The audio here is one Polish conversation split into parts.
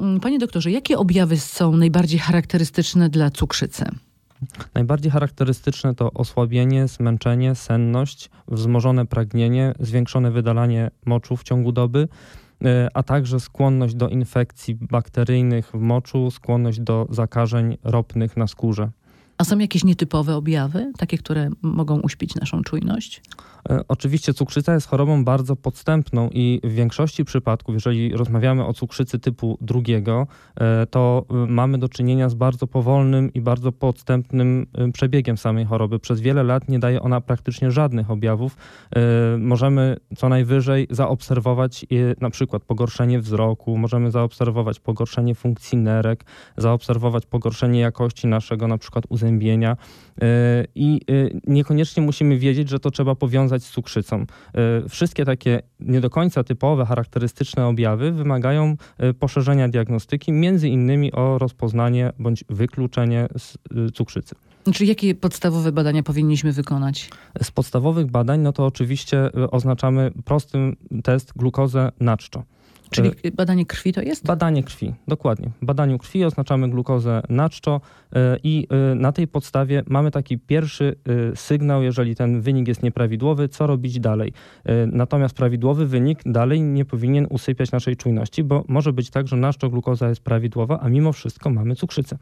Mm, panie doktorze, jakie objawy są najbardziej charakterystyczne dla cukrzycy? Najbardziej charakterystyczne to osłabienie, zmęczenie, senność, wzmożone pragnienie, zwiększone wydalanie moczu w ciągu doby, e, a także skłonność do infekcji bakteryjnych w moczu, skłonność do zakażeń ropnych na skórze. A są jakieś nietypowe objawy, takie, które mogą uśpić naszą czujność? E, oczywiście cukrzyca jest chorobą bardzo podstępną i w większości przypadków, jeżeli rozmawiamy o cukrzycy typu drugiego, e, to e, mamy do czynienia z bardzo powolnym i bardzo podstępnym przebiegiem samej choroby. Przez wiele lat nie daje ona praktycznie żadnych objawów. Możemy co najwyżej zaobserwować na przykład pogorszenie wzroku, możemy zaobserwować pogorszenie funkcji nerek, zaobserwować pogorszenie jakości naszego na przykład uzębienia i niekoniecznie musimy wiedzieć, że to trzeba powiązać z cukrzycą. E, wszystkie takie nie do końca typowe, charakterystyczne objawy wymagają e, poszerzenia diagnostyki, między innymi o rozpoznanie bądź wykluczenie e, cukrzycy. Czyli jakie podstawowe badania powinniśmy wykonać? Z podstawowych badań, no to oczywiście oznaczamy prostym test glukozę na czczo. Czyli badanie krwi to jest? Badanie krwi, dokładnie. W badaniu krwi oznaczamy glukozę na czczo e, i e, na tej podstawie mamy taki pierwszy e, sygnał, jeżeli ten wynik jest nieprawidłowy, co robić dalej. Natomiast prawidłowy wynik dalej nie powinien usypiać naszej czujności, bo może być tak, że nasza glukoza jest prawidłowa, a mimo wszystko mamy cukrzycę.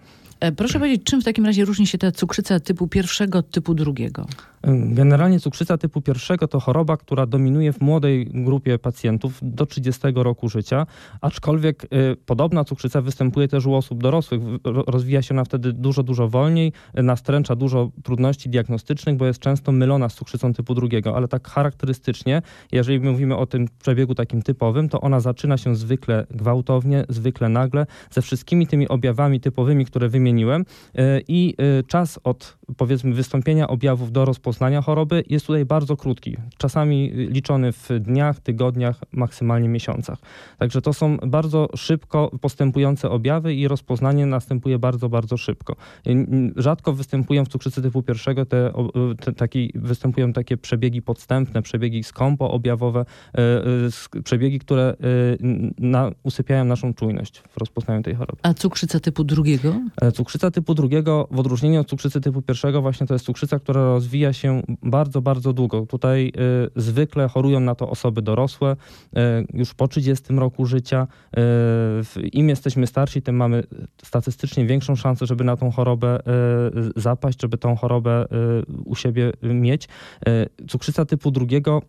Proszę powiedzieć, czym w takim razie różni się ta cukrzyca typu pierwszego od typu drugiego? Generalnie cukrzyca typu pierwszego to choroba, która dominuje w młodej grupie pacjentów do 30 roku życia, aczkolwiek y, podobna cukrzyca występuje też u osób dorosłych. Rozwija się ona wtedy dużo, dużo wolniej, nastręcza dużo trudności diagnostycznych, bo jest często mylona z cukrzycą typu drugiego, ale tak charakterystycznie, jeżeli mówimy o tym przebiegu takim typowym, to ona zaczyna się zwykle gwałtownie, zwykle nagle, ze wszystkimi tymi objawami typowymi, które wymieniłem y, i y, czas od powiedzmy wystąpienia objawów do rozpoznania choroby jest tutaj bardzo krótki, czasami liczony w dniach, tygodniach, maksymalnie miesiącach. Także to są bardzo szybko postępujące objawy i rozpoznanie następuje bardzo, bardzo szybko. Rzadko występują w cukrzycy typu pierwszego te, te taki, występują takie przebiegi podstępne, przebiegi skąpo objawowe, e, e, przebiegi, które e, na, usypiają naszą czujność w rozpoznaniu tej choroby. A cukrzyca typu drugiego? Cukrzyca typu drugiego, w odróżnieniu od cukrzycy typu pierwszego, właśnie to jest cukrzyca, która rozwija się się bardzo, bardzo długo. Tutaj y, zwykle chorują na to osoby dorosłe, y, już po 30 roku życia. Y, Im jesteśmy starsi, tym mamy statystycznie większą szansę, żeby na tą chorobę y, zapaść, żeby tą chorobę y, u siebie mieć. Y, cukrzyca typu drugiego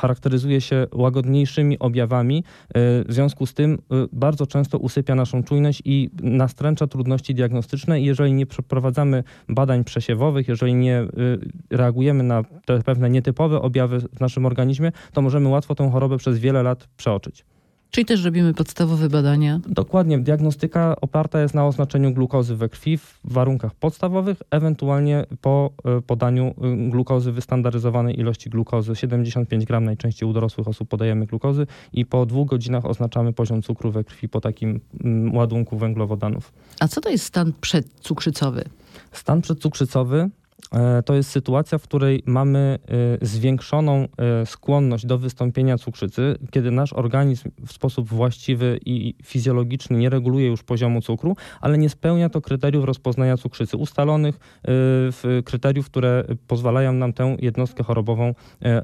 charakteryzuje się łagodniejszymi objawami. W związku z tym bardzo często usypia naszą czujność i nastręcza trudności diagnostyczne. I jeżeli nie przeprowadzamy badań przesiewowych, jeżeli nie Y, reagujemy na te pewne nietypowe objawy w naszym organizmie, to możemy łatwo tą chorobę przez wiele lat przeoczyć. Czyli też robimy podstawowe badania? Dokładnie. Diagnostyka oparta jest na oznaczeniu glukozy we krwi w warunkach podstawowych, ewentualnie po y, podaniu y, glukozy wystandaryzowanej ilości glukozy. 75 gram najczęściej u dorosłych osób podajemy glukozy i po dwóch godzinach oznaczamy poziom cukru we krwi po takim mm, ładunku węglowodanów. A co to jest stan przedcukrzycowy? Stan przedcukrzycowy E, to jest sytuacja, w której mamy e, zwiększoną e, skłonność do wystąpienia cukrzycy, kiedy nasz organizm w sposób właściwy i fizjologiczny nie reguluje już poziomu cukru, ale nie spełnia to kryteriów rozpoznania cukrzycy ustalonych kryteriów, które pozwalają nam tę jednostkę chorobową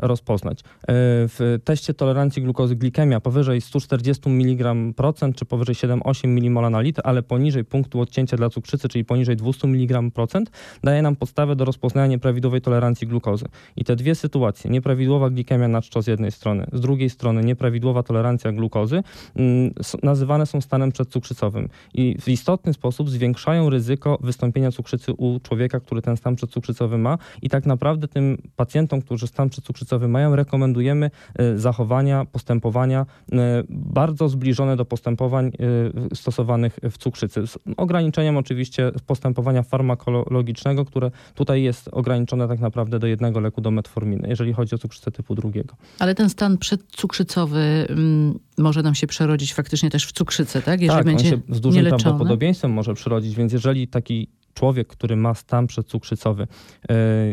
rozpoznać. W teście tolerancji glukozy glikemia powyżej 140 mg procent czy powyżej 7-8 mmol na litr, ale poniżej punktu odcięcia dla cukrzycy, czyli poniżej 200 mg procent, daje nam podstawę do rozpoznania nieprawidłowej tolerancji glukozy. I te dwie sytuacje, nieprawidłowa glikemia na czczo z jednej strony, z drugiej strony nieprawidłowa tolerancja glukozy, mm, nazywane są stanem przedcukrzycowym i w istotny sposób zwiększają ryzyko wystąpienia cukrzycy u człowieka, który ten stan przedcukrzycowy ma i tak naprawdę tym pacjentom, którzy stan przedcukrzycowy mają, rekomendujemy e, zachowania, postępowania e, bardzo zbliżone do postępowań e, stosowanych w cukrzycy. Z ograniczeniem oczywiście postępowania farmakologicznego, które tutaj jest ograniczone tak naprawdę do jednego leku, do metforminy, jeżeli chodzi o cukrzycę typu drugiego. Ale ten stan przedcukrzycowy mm, może nam się przerodzić faktycznie też w cukrzycę, tak? Jeżeli tak, będzie on się z dużym prawdopodobieństwem może przerodzić, więc jeżeli taki człowiek, który ma stan przedcukrzycowy,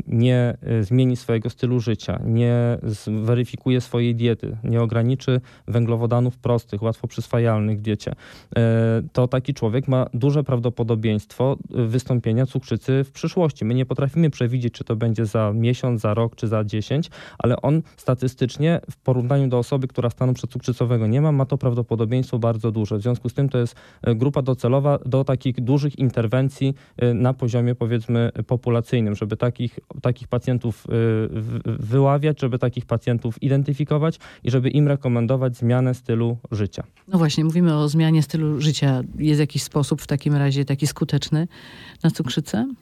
nie zmieni swojego stylu życia, nie zweryfikuje swojej diety, nie ograniczy węglowodanów prostych, łatwo przyswajalnych w diecie, to taki człowiek ma duże prawdopodobieństwo wystąpienia cukrzycy w przyszłości. My nie potrafimy przewidzieć, czy to będzie za miesiąc, za rok, czy za 10, ale on statystycznie w porównaniu do osoby, która stanu przedcukrzycowego nie ma, ma to prawdopodobieństwo bardzo duże. W związku z tym to jest e, grupa docelowa do takich dużych interwencji e, na poziomie powiedzmy populacyjnym, żeby takich, takich pacjentów e, wyławiać, żeby takich pacjentów identyfikować i żeby im rekomendować zmianę stylu życia. No właśnie, mówimy o zmianie stylu życia. Jest jakiś sposób w takim razie taki skuteczny na cukrzycę?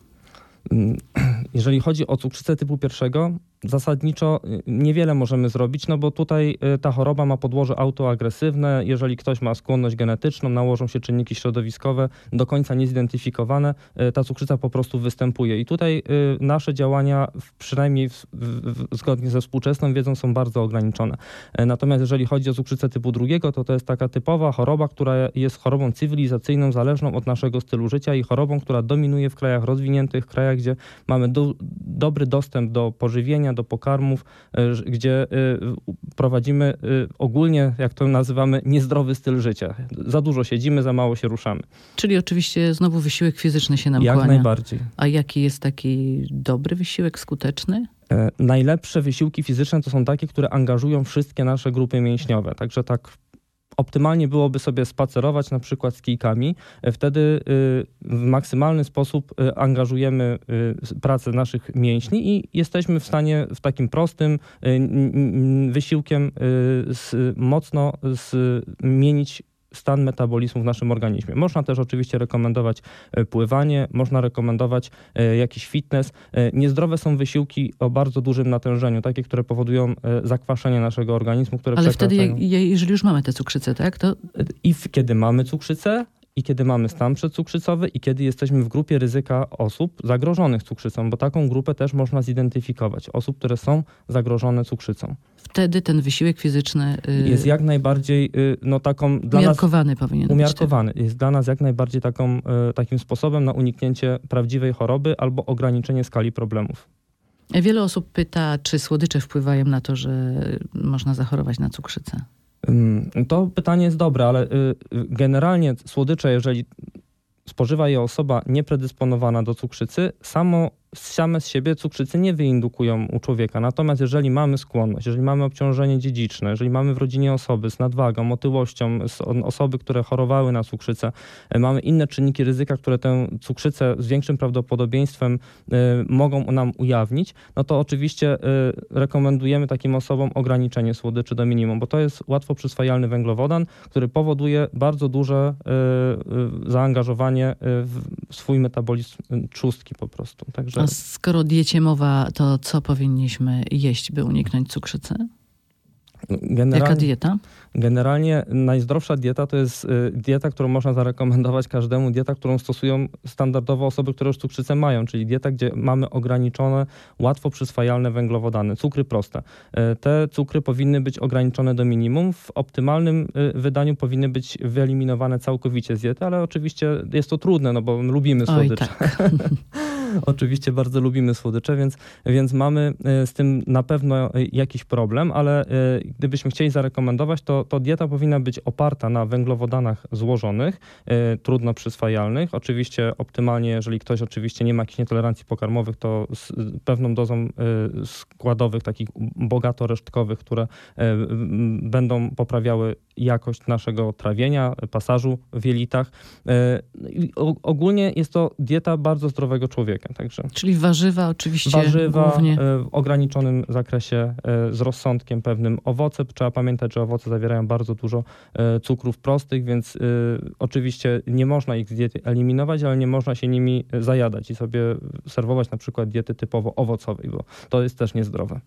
Mm, jeżeli chodzi o cukrzycę typu pierwszego, zasadniczo y, niewiele możemy zrobić, no bo tutaj y, ta choroba ma podłoże autoagresywne. Jeżeli ktoś ma skłonność genetyczną, nałożą się czynniki środowiskowe do końca niezidentyfikowane, y, ta cukrzyca po prostu występuje. I tutaj nasze działania, przynajmniej w, w, zgodnie ze współczesną wiedzą, są bardzo ograniczone. Natomiast jeżeli chodzi o cukrzycę typu drugiego, to to jest taka typowa choroba, która jest chorobą cywilizacyjną, zależną od naszego stylu życia i chorobą, która dominuje w krajach rozwiniętych, krajach, gdzie mamy do, dobry dostęp do pożywienia, do pokarmów, e, gdzie e, prowadzimy e, ogólnie, jak to nazywamy, niezdrowy styl życia. Za dużo siedzimy, za mało się ruszamy. Czyli oczywiście znowu wysiłek fizyczny się nam Jak kłania. najbardziej. A jaki jest taki dobry wysiłek, skuteczny? Najlepsze wysiłki fizyczne to są takie, które angażują wszystkie nasze grupy mięśniowe. Także tak optymalnie byłoby sobie spacerować na przykład z kijkami. E, wtedy y, w maksymalny sposób y, angażujemy y, pracę naszych mięśni i jesteśmy w stanie w takim prostym wysiłkiem mocno zmienić stan metabolizmu w naszym organizmie. Można też oczywiście rekomendować e, pływanie, można rekomendować e, jakiś fitness. E, niezdrowe są wysiłki o bardzo dużym natężeniu, takie, które powodują zakwaszenie naszego organizmu, które Ale wtedy, jeżeli już mamy tę cukrzycę, tak? To... I kiedy mamy cukrzycę, i kiedy mamy stan przedcukrzycowy i kiedy jesteśmy w grupie ryzyka osób zagrożonych cukrzycą, bo taką grupę też można zidentyfikować. Osób, które są zagrożone cukrzycą. Wtedy ten wysiłek fizyczny yy, jest jak najbardziej yy, no taką dla umiarkowany nas, powinien umiarkowany. Być. Jest dla nas jak najbardziej taką, yy, takim sposobem na uniknięcie prawdziwej choroby albo ograniczenie skali problemów. Wiele osób pyta, czy słodycze wpływają na to, że można zachorować na cukrzycę. To pytanie jest dobre, ale y, generalnie słodycze, jeżeli spożywa je osoba niepredysponowana do cukrzycy, samo same z siebie cukrzycy nie wyindukują u człowieka. Natomiast jeżeli mamy skłonność, jeżeli mamy obciążenie dziedziczne, jeżeli mamy w rodzinie osoby z nadwagą, otyłością, osoby, które chorowały na cukrzycę, e, mamy inne czynniki ryzyka, które tę cukrzycę z większym prawdopodobieństwem y, mogą nam ujawnić, no to oczywiście y, rekomendujemy takim osobom ograniczenie słodyczy do minimum, bo to jest łatwo przyswajalny węglowodan, który powoduje bardzo duże zaangażowanie w swój metabolizm trzustki po prostu. Także a skoro diecie mowa, to co powinniśmy jeść, by uniknąć cukrzycy? Generalnie, Jaka dieta? Generalnie najzdrowsza dieta to jest y, dieta, którą można zarekomendować każdemu, dieta, którą stosują standardowo osoby, które już cukrzycę mają, czyli dieta, gdzie mamy ograniczone, łatwo przyswajalne węglowodany, cukry proste. Y, te cukry powinny być ograniczone do minimum. W optymalnym y, wydaniu powinny być wyeliminowane całkowicie z diety, ale oczywiście jest to trudne, no bo lubimy słodycze. Oj, tak. Oczywiście bardzo lubimy słodycze, więc, więc mamy z tym na pewno jakiś problem, ale gdybyśmy chcieli zarekomendować, to, to dieta powinna być oparta na węglowodanach złożonych, trudno przyswajalnych. Oczywiście optymalnie, jeżeli ktoś oczywiście nie ma jakichś nietolerancji pokarmowych, to z pewną dozą składowych, takich bogato resztkowych, które będą poprawiały jakość naszego trawienia, pasażu w jelitach. Ogólnie jest to dieta bardzo zdrowego człowieka. Także Czyli warzywa oczywiście Warzywa głównie. w ograniczonym zakresie z rozsądkiem pewnym. Owoce, trzeba pamiętać, że owoce zawierają bardzo dużo e, cukrów prostych, więc e, oczywiście nie można ich z diety eliminować, ale nie można się nimi zajadać i sobie serwować na przykład diety typowo owocowej, bo to jest też niezdrowe.